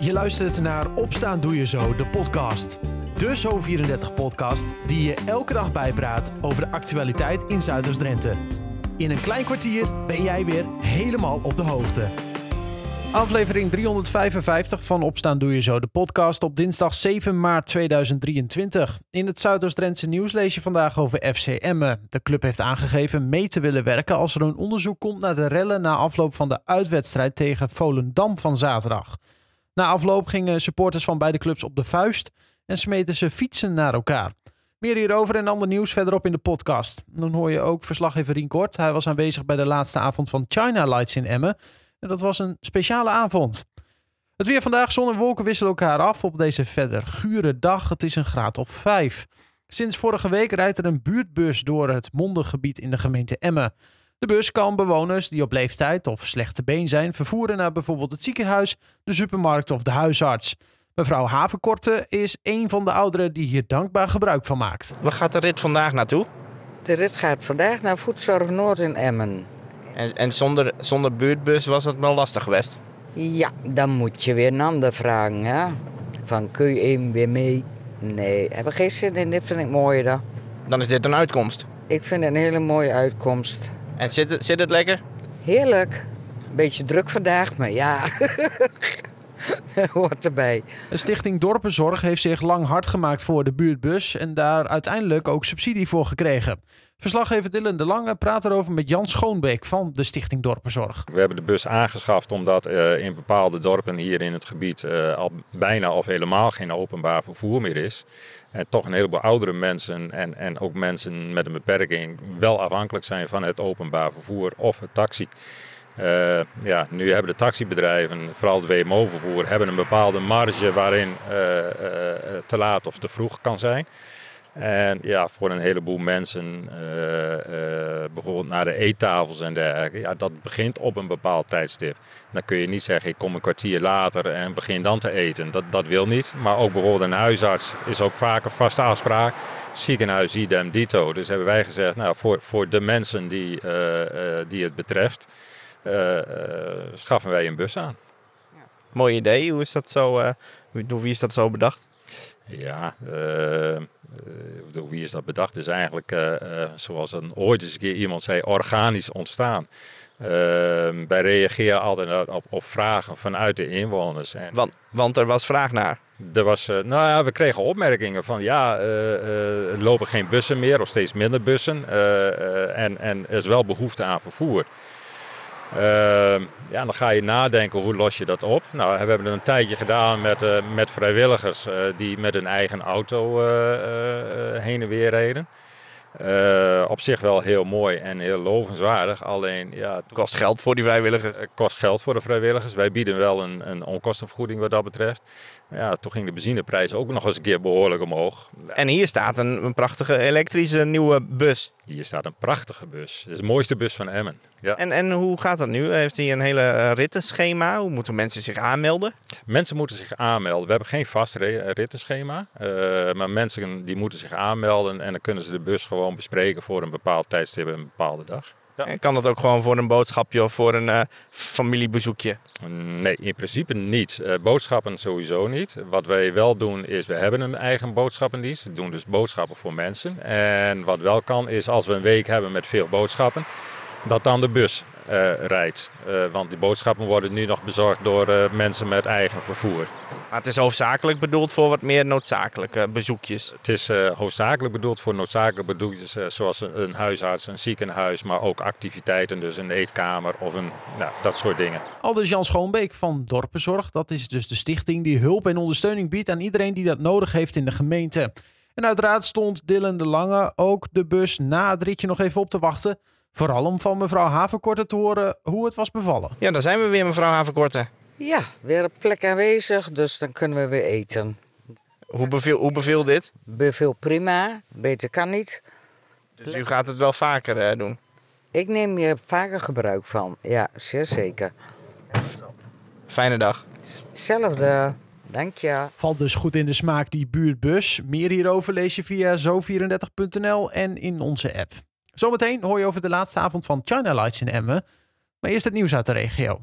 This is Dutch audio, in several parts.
Je luistert naar Opstaan Doe Je Zo, de podcast. De Zo34-podcast die je elke dag bijpraat over de actualiteit in Zuiders-Drenthe. In een klein kwartier ben jij weer helemaal op de hoogte. Aflevering 355 van Opstaan Doe Je Zo, de podcast op dinsdag 7 maart 2023. In het Zuidoost-Drentse nieuws lees je vandaag over FC Emmen. De club heeft aangegeven mee te willen werken als er een onderzoek komt naar de rellen na afloop van de uitwedstrijd tegen Volendam van zaterdag. Na afloop gingen supporters van beide clubs op de vuist en smeten ze fietsen naar elkaar. Meer hierover en ander nieuws verderop in de podcast. Dan hoor je ook verslaggever Rien Kort. Hij was aanwezig bij de laatste avond van China Lights in Emmen. En dat was een speciale avond. Het weer vandaag, zon en wolken wisselen elkaar af op deze verder gure dag. Het is een graad of 5. Sinds vorige week rijdt er een buurtbus door het mondengebied in de gemeente Emmen. De bus kan bewoners die op leeftijd of slechte been zijn vervoeren naar bijvoorbeeld het ziekenhuis, de supermarkt of de huisarts. Mevrouw Havenkorte is een van de ouderen die hier dankbaar gebruik van maakt. Waar gaat de rit vandaag naartoe? De rit gaat vandaag naar Voedzorg Noord in Emmen. En, en zonder, zonder buurtbus was het wel lastig geweest. Ja, dan moet je weer een ander vragen, hè? Van kun je even weer mee? Nee, hebben geen zin in. Dit vind ik mooier dan. Dan is dit een uitkomst. Ik vind het een hele mooie uitkomst. En zit het, zit het lekker? Heerlijk. Beetje druk vandaag, maar ja. Hoort erbij. De stichting Dorpenzorg heeft zich lang hard gemaakt voor de buurtbus en daar uiteindelijk ook subsidie voor gekregen. Verslaggever Dylan de Lange praat erover met Jan Schoonbeek van de Stichting Dorpenzorg. We hebben de bus aangeschaft omdat uh, in bepaalde dorpen hier in het gebied uh, al bijna of helemaal geen openbaar vervoer meer is. En toch een heleboel oudere mensen en, en ook mensen met een beperking wel afhankelijk zijn van het openbaar vervoer of het taxi. Uh, ja, nu hebben de taxibedrijven, vooral het WMO-vervoer, hebben een bepaalde marge waarin te laat of te vroeg kan zijn. En ja, voor een heleboel mensen, bijvoorbeeld naar de eettafels en dergelijke, ja, dat begint op een bepaald tijdstip. Dan kun je niet zeggen, ik kom een kwartier later en begin dan te eten. Dat, dat wil niet. Maar ook bijvoorbeeld een huisarts is ook vaak een vaste afspraak. Ziekenhuis idem dito. Dus hebben wij gezegd, nou, voor, voor de mensen die, die het betreft, schaffen wij een bus aan. Ja. Mooi idee. Hoe is dat zo, door wie is dat zo bedacht? Ja, door wie is dat bedacht? is eigenlijk, zoals een, ooit eens een keer iemand zei, organisch ontstaan. wij reageren altijd op, op, vragen vanuit de inwoners. En want, want er was vraag naar? Er was, nou ja, we kregen opmerkingen van ja, er lopen geen bussen meer of steeds minder bussen. en, en er is wel behoefte aan vervoer. Uh, ja, dan ga je nadenken hoe los je dat op. Nou, we hebben het een tijdje gedaan met, uh, met vrijwilligers uh, die met hun eigen auto uh, heen en weer reden. op zich wel heel mooi en heel lovenswaardig. Alleen, ja, het kost geld voor die vrijwilligers. Het kost geld voor de vrijwilligers. Wij bieden wel een, een onkostenvergoeding wat dat betreft. Ja, toen ging de benzineprijs ook nog eens een keer behoorlijk omhoog. En hier staat een, een prachtige elektrische nieuwe bus. Hier staat een prachtige bus. Het is de mooiste bus van Emmen. Ja. En, en hoe gaat dat nu? Heeft hij een hele rittenschema? Hoe moeten mensen zich aanmelden? Mensen moeten zich aanmelden. We hebben geen vast rittenschema. Uh, maar mensen die moeten zich aanmelden en dan kunnen ze de bus gewoon bespreken voor een bepaald tijdstip en een bepaalde dag. Ja. En kan dat ook gewoon voor een boodschapje of voor een uh, familiebezoekje? Nee, in principe niet. Uh, boodschappen sowieso niet. Wat wij wel doen is, we hebben een eigen boodschappendienst. We doen dus boodschappen voor mensen. En wat wel kan is, als we een week hebben met veel boodschappen, dat dan de bus uh, rijdt. Uh, want die boodschappen worden nu nog bezorgd door uh, mensen met eigen vervoer. Maar het is hoofdzakelijk bedoeld voor wat meer noodzakelijke bezoekjes? Het is hoofdzakelijk bedoeld voor noodzakelijke bezoekjes zoals een, een, huisarts, een ziekenhuis, maar ook activiteiten, dus een eetkamer of een, nou, dat soort dingen. Aldus Jan Schoonbeek van Dorpenzorg, dat is dus de stichting die hulp en ondersteuning biedt aan iedereen die dat nodig heeft in de gemeente. En uiteraard stond Dylan de Lange ook de bus na het ritje nog even op te wachten. Vooral om van mevrouw Havenkorte te horen hoe het was bevallen. Ja, daar zijn we weer, mevrouw Havenkorte. Ja, weer op plek aanwezig, dus dan kunnen we weer eten. Hoe beviel, hoe beviel dit? Beviel prima, beter kan niet. Dus u gaat het wel vaker uh, doen? Ik neem hier vaker gebruik van, ja, zeer zeker. Fijne dag. Hetzelfde. Dank je. Valt dus goed in de smaak die buurtbus. Meer hierover lees je via zo34.nl en in onze app. Zometeen hoor je over de laatste avond van China Lights in Emmen. Maar eerst het nieuws uit de regio.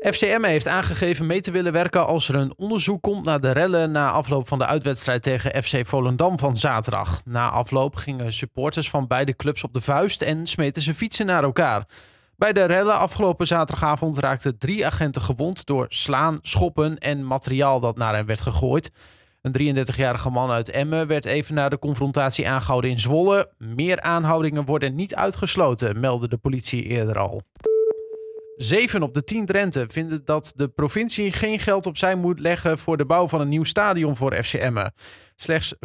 FCM heeft aangegeven mee te willen werken als er een onderzoek komt naar de rellen na afloop van de uitwedstrijd tegen FC Volendam van zaterdag. Na afloop gingen supporters van beide clubs op de vuist en smeten ze fietsen naar elkaar. Bij de rellen afgelopen zaterdagavond raakten drie agenten gewond door slaan, schoppen en materiaal dat naar hen werd gegooid. Een 33-jarige man uit Emmen werd even na de confrontatie aangehouden in Zwolle. Meer aanhoudingen worden niet uitgesloten, meldde de politie eerder al. Zeven op de tien Drenthe vinden dat de provincie geen geld opzij moet leggen voor de bouw van een nieuw stadion voor FC Emmen. Slechts 15%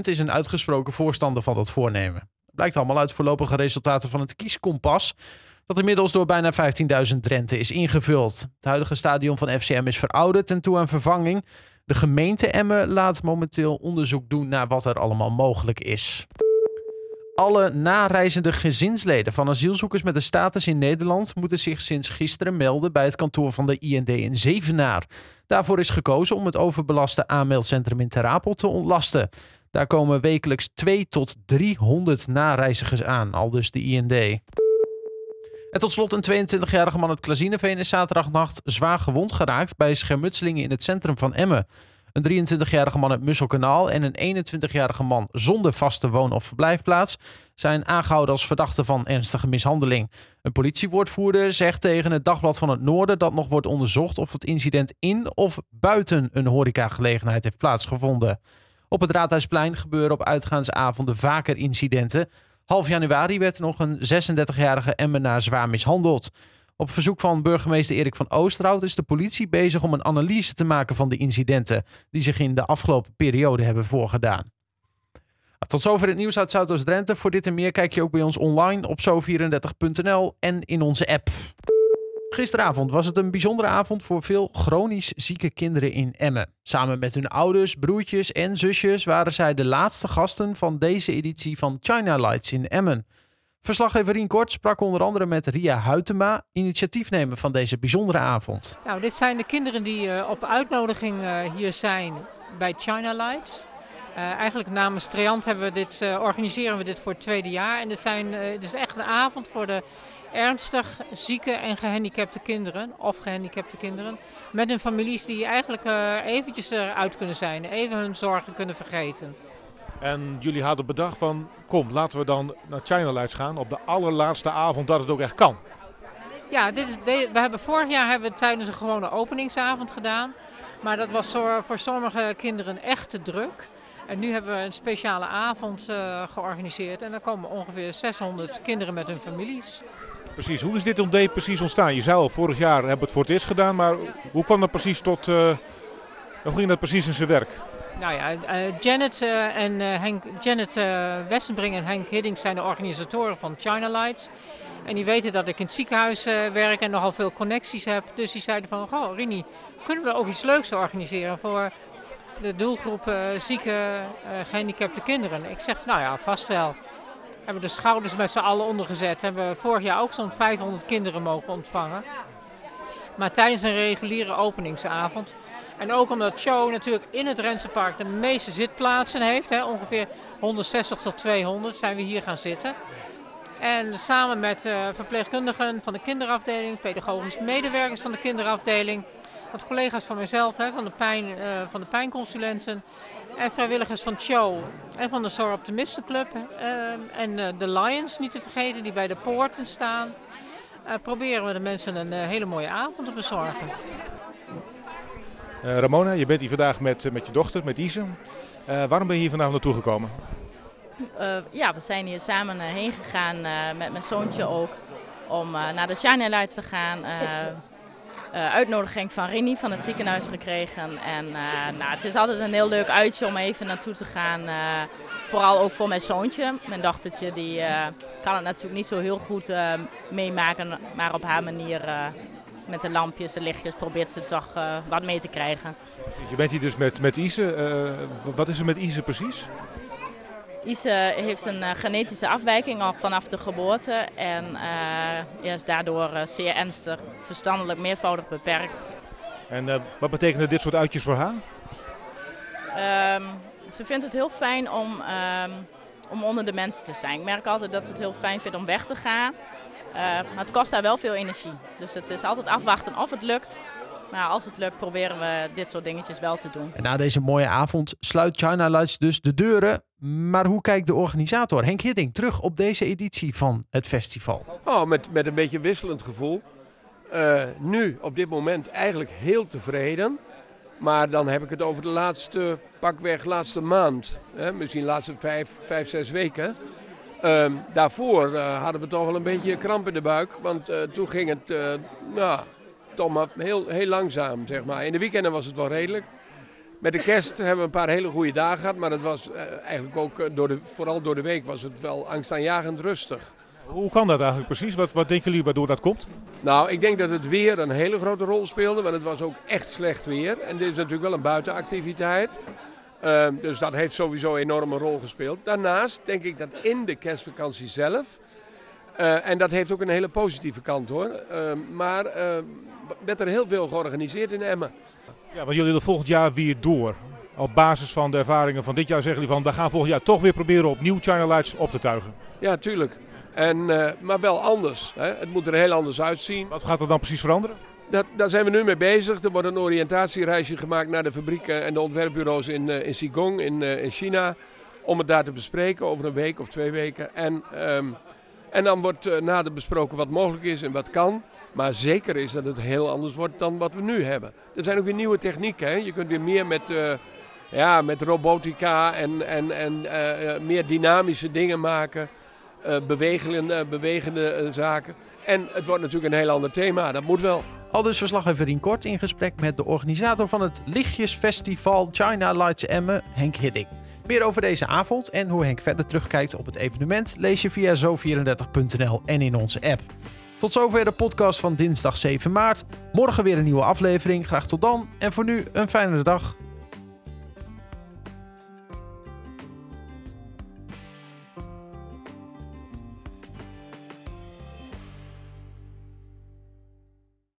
is een uitgesproken voorstander van dat voornemen. Blijkt allemaal uit voorlopige resultaten van het kieskompas, dat inmiddels door bijna 15.000 Drenthe is ingevuld. Het huidige stadion van FCM is verouderd en toe aan vervanging. De gemeente Emmen laat momenteel onderzoek doen naar wat er allemaal mogelijk is. Alle nareizende gezinsleden van asielzoekers met een status in Nederland moeten zich sinds gisteren melden bij het kantoor van de IND in Zevenaar. Daarvoor is gekozen om het overbelaste aanmeldcentrum in Terapel te ontlasten. Daar komen wekelijks 2 tot 300 nareizigers aan, al dus de IND. En tot slot een 22-jarige man uit Klazineveen is zaterdagnacht zwaar gewond geraakt bij schermutselingen in het centrum van Emmen. Een 23-jarige man uit Musselkanaal en een 21-jarige man zonder vaste woon- of verblijfplaats zijn aangehouden als verdachten van ernstige mishandeling. Een politiewoordvoerder zegt tegen het Dagblad van het Noorden dat nog wordt onderzocht of het incident in of buiten een horecagelegenheid heeft plaatsgevonden. Op het Raadhuisplein gebeuren op uitgaansavonden vaker incidenten. Half januari werd er nog een 36-jarige Emmenaar zwaar mishandeld. Op verzoek van burgemeester Erik van Oosterhout is de politie bezig om een analyse te maken van de incidenten die zich in de afgelopen periode hebben voorgedaan. Tot zover het nieuws uit Zuidoost-Drenthe. Voor dit en meer kijk je ook bij ons online op zo34.nl en in onze app. Gisteravond was het een bijzondere avond voor veel chronisch zieke kinderen in Emmen. Samen met hun ouders, broertjes en zusjes waren zij de laatste gasten van deze editie van China Lights in Emmen. Verslaggever Rien Kort sprak onder andere met Ria Huytema, initiatiefnemer van deze bijzondere avond. Nou, dit zijn de kinderen die uh, op uitnodiging uh, hier zijn bij China Lights. Uh, eigenlijk namens Triant hebben we dit, organiseren we dit voor het tweede jaar. En dit, zijn, dit is echt een avond voor de ernstig zieke en gehandicapte kinderen, of gehandicapte kinderen, met hun families die eigenlijk eventjes eruit kunnen zijn, even hun zorgen kunnen vergeten. En jullie hadden bedacht van, kom, laten we dan naar China Lights gaan op de allerlaatste avond dat het ook echt kan. Ja, dit is, we hebben vorig jaar hebben we tijdens een gewone openingsavond gedaan. Maar dat was voor, sommige kinderen echt te druk. En nu hebben we een speciale avond uh, georganiseerd. En dan komen ongeveer 600 kinderen met hun families. Precies, hoe is dit idee precies ontstaan? Je vorig jaar hebben het voor het eerst gedaan. Maar hoe kwam dat precies tot... Uh, hoe ging dat precies in zijn werk? Nou ja, uh, Janet, uh, en, Henk, Janet en Henk Hiddink zijn de organisatoren van China Lights. En die weten dat ik in het ziekenhuis werk en nogal veel connecties heb. Dus die zeiden van, goh Rini, kunnen we ook iets leuks organiseren voor de doelgroep zieke, gehandicapte kinderen? Ik zeg, nou ja, vast wel. Hebben de schouders met z'n allen ondergezet. Hebben we vorig jaar ook zo'n 500 kinderen mogen ontvangen. Maar tijdens een reguliere openingsavond en ook omdat Show natuurlijk in het Rensenpark de meeste zitplaatsen heeft. Hè, ongeveer 160 tot 200 zijn we hier gaan zitten. En samen met uh, verpleegkundigen van de kinderafdeling, pedagogisch medewerkers van de kinderafdeling, wat collega's van mezelf, hè, van, de pijn, uh, van de pijnconsulenten en vrijwilligers van Show en van de Sor Optimistenclub uh, en de Lions niet te vergeten die bij de poorten staan, proberen we de mensen een hele mooie avond te bezorgen. Uh, Ramona, je bent hier vandaag met, met je dochter, met Ise. Uh, waarom ben je hier vandaag naartoe gekomen? Uh, ja, we zijn hier samen heen gegaan met mijn zoontje ook. Om naar de Shine Lights te gaan. Uitnodiging van Rini van het ziekenhuis gekregen. En nou, het is altijd een heel leuk uitje om even naartoe te gaan. vooral ook voor mijn zoontje. Mijn dochtertje die kan het natuurlijk niet zo heel goed meemaken. Maar op haar manier met de lampjes en lichtjes probeert ze toch wat mee te krijgen. Je bent hier dus met, met Ise. Wat is er met Ise precies? Ise heeft een uh, genetische afwijking al vanaf de geboorte en is daardoor zeer ernstig verstandelijk meervoudig beperkt. En wat betekenen dit soort uitjes voor haar? Um, ze vindt het heel fijn om, um, om onder de mensen te zijn. Ik merk altijd dat ze het heel fijn vindt om weg te gaan. maar het kost daar wel veel energie. Dus het is altijd afwachten of het lukt. Maar als het lukt, proberen we dit soort dingetjes wel te doen. En na deze mooie avond sluit China Lights dus de deuren. Maar hoe kijkt de organisator Henk Hidding terug op deze editie van het festival? Oh, met, met een beetje wisselend gevoel. Uh, nu, op dit moment, eigenlijk heel tevreden. Maar dan heb ik het over de laatste, pakweg laatste maand. Hè, misschien de laatste vijf, vijf, zes weken. Uh, daarvoor uh, hadden we toch wel een beetje kramp in de buik. Want uh, toen ging het, nou, maar heel, heel langzaam, zeg maar. In de weekenden was het wel redelijk. Met de kerst hebben we een paar hele goede dagen gehad. Maar het was eigenlijk ook, door de, vooral door de week, was het wel angstaanjagend rustig. Hoe kan dat eigenlijk precies? Wat, wat denken jullie waardoor dat komt? Nou, ik denk dat het weer een hele grote rol speelde, want het was ook echt slecht weer. En dit is natuurlijk wel een buitenactiviteit. Uh, dus dat heeft sowieso een enorme rol gespeeld. Daarnaast denk ik dat in de kerstvakantie zelf, uh, en dat heeft ook een hele positieve kant hoor, uh, maar werd er heel veel georganiseerd in Emmen. Ja, want jullie willen volgend jaar weer door. Op basis van de ervaringen van dit jaar zeggen jullie van, we gaan volgend jaar toch weer proberen opnieuw China Lights op te tuigen. Ja, tuurlijk. En, uh, maar wel anders. Hè. Het moet er heel anders uitzien. Wat gaat er dan precies veranderen? Dat, daar zijn we nu mee bezig. Er wordt een oriëntatiereisje gemaakt naar de fabrieken en de ontwerpbureaus in, uh, in Qigong in, uh, in China. Om het daar te bespreken over een week of twee weken. En, um, en dan wordt nader besproken wat mogelijk is en wat kan. Maar zeker is dat het heel anders wordt dan wat we nu hebben. Er zijn ook weer nieuwe technieken. Hè. Je kunt weer meer met, ja, met robotica en, en, en meer dynamische dingen maken. Uh, bewegende, uh, bewegende uh, zaken. En het wordt natuurlijk een heel ander thema, dat moet wel. Al dus verslaggever Rien Kort in gesprek met de organisator van het Lichtjesfestival China Lights Emmen, Henk Hidding. Meer over deze avond en hoe Henk verder terugkijkt op het evenement lees je via zo34.nl en in onze app. Tot zover de podcast van dinsdag 7 maart. Morgen weer een nieuwe aflevering. Graag tot dan en voor nu een fijne dag.